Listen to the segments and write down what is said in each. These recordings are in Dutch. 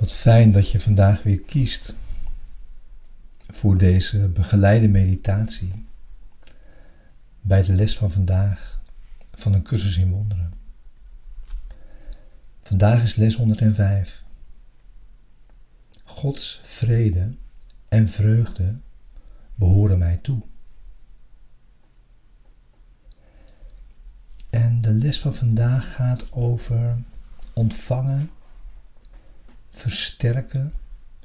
Wat fijn dat je vandaag weer kiest voor deze begeleide meditatie bij de les van vandaag van een cursus in wonderen. Vandaag is les 105. Gods vrede en vreugde behoren mij toe. En de les van vandaag gaat over ontvangen, versterken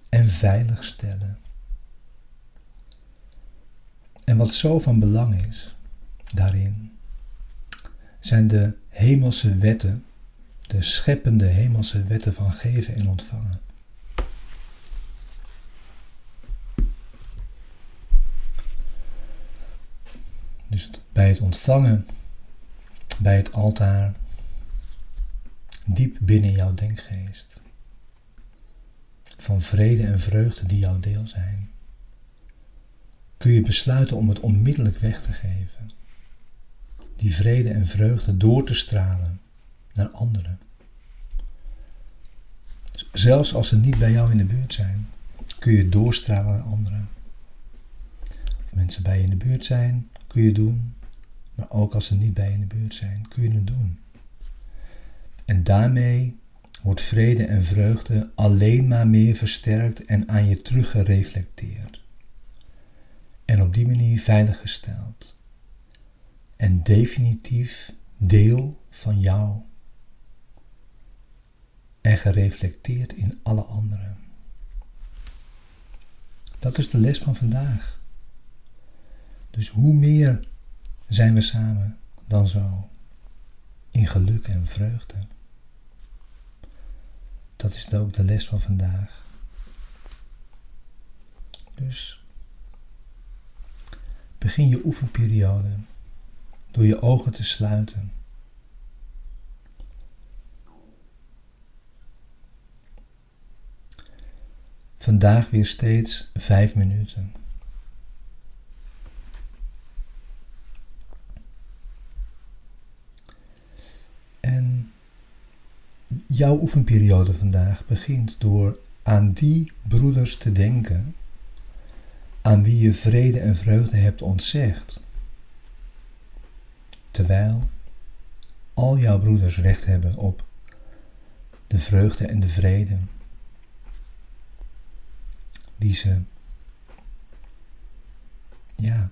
en veiligstellen. En wat zo van belang is daarin, zijn de hemelse wetten, de scheppende hemelse wetten van geven en ontvangen. Dus bij het ontvangen, bij het altaar, diep binnen jouw denkgeest, van vrede en vreugde die jouw deel zijn, kun je besluiten om het onmiddellijk weg te geven. Die vrede en vreugde door te stralen naar anderen. Zelfs als ze niet bij jou in de buurt zijn, kun je doorstralen naar anderen. Als mensen bij je in de buurt zijn, kun je doen, maar ook als ze niet bij je in de buurt zijn, kun je het doen. En daarmee wordt vrede en vreugde alleen maar meer versterkt en aan je teruggereflecteerd. En op die manier veiliggesteld. En definitief deel van jou. En gereflecteerd in alle anderen. Dat is de les van vandaag. Dus hoe meer zijn we samen dan zo in geluk en vreugde. Dat is ook de les van vandaag. Dus begin je oefenperiode door je ogen te sluiten. Vandaag weer steeds vijf minuten. En jouw oefenperiode vandaag begint door aan die broeders te denken aan wie je vrede en vreugde hebt ontzegd, terwijl al jouw broeders recht hebben op de vreugde en de vrede die ze, ja,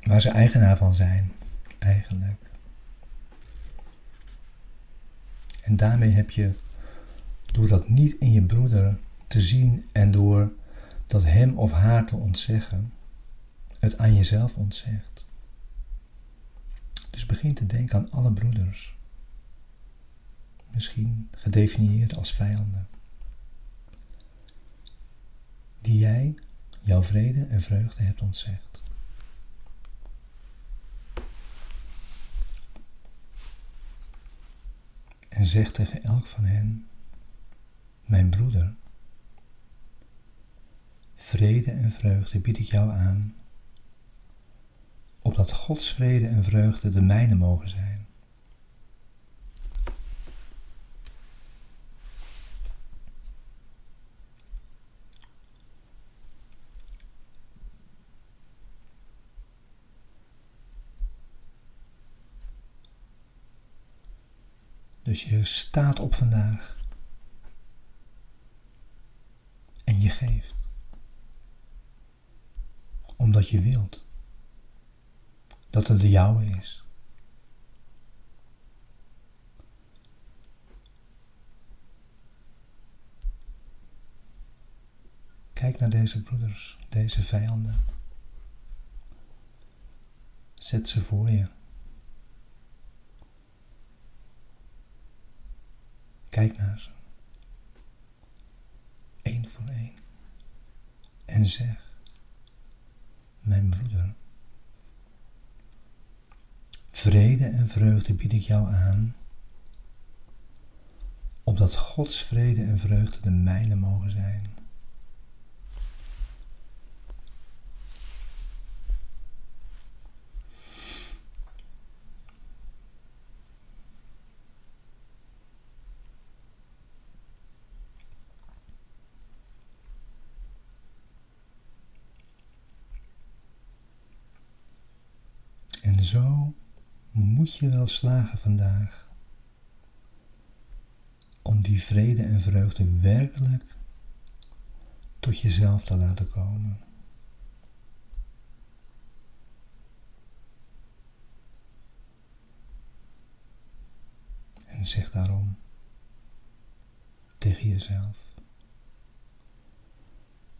waar ze eigenaar van zijn, eigenlijk. En daarmee heb je, door dat niet in je broeder te zien en door dat hem of haar te ontzeggen, het aan jezelf ontzegt. Dus begin te denken aan alle broeders, misschien gedefinieerd als vijanden, die jij jouw vrede en vreugde hebt ontzegd. En zeg tegen elk van hen, mijn broeder, vrede en vreugde bied ik jou aan, opdat Gods vrede en vreugde de mijne mogen zijn. Dus je staat op vandaag. En je geeft. Omdat je wilt. Dat het de jouwe is. Kijk naar deze broeders, deze vijanden. Zet ze voor je. Kijk naar ze. Eén voor één. En zeg, mijn broeder, vrede en vreugde bied ik jou aan, opdat Gods vrede en vreugde de mijne mogen zijn. En zo moet je wel slagen vandaag om die vrede en vreugde werkelijk tot jezelf te laten komen. En zeg daarom tegen jezelf: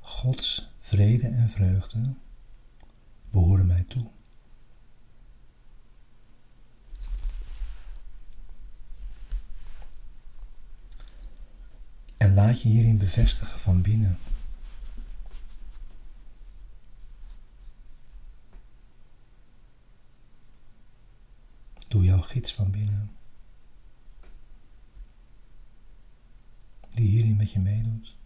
Gods vrede en vreugde behoren mij toe. Laat je hierin bevestigen van binnen. Doe jouw gids van binnen. Die hierin met je meedoet.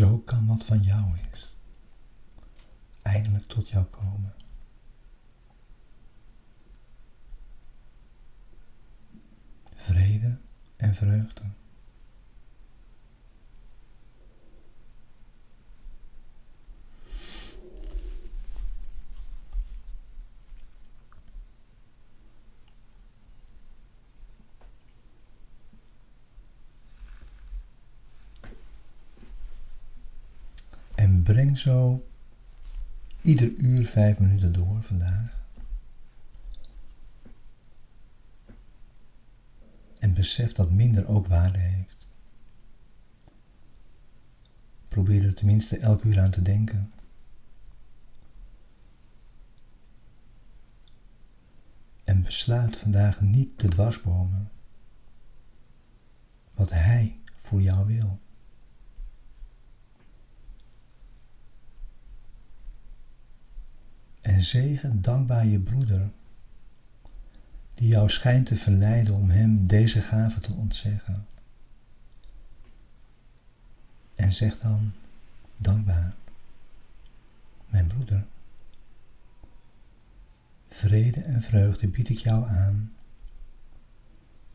Zo kan wat van jou is eindelijk tot jou komen. Vrede en vreugde. En breng zo ieder uur vijf minuten door vandaag. En besef dat minder ook waarde heeft. Probeer er tenminste elk uur aan te denken. En besluit vandaag niet te dwarsbomen wat Hij voor jou wil. En zegen dankbaar je broeder, die jou schijnt te verleiden om hem deze gave te ontzeggen. En zeg dan dankbaar, mijn broeder. Vrede en vreugde bied ik jou aan,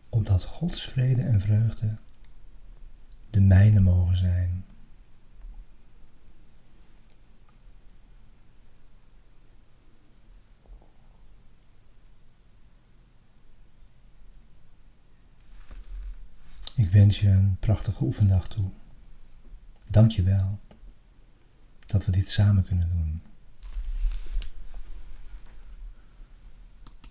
opdat Gods vrede en vreugde de mijne mogen zijn. Ik wens je een prachtige oefendag toe. Dank je wel dat we dit samen kunnen doen.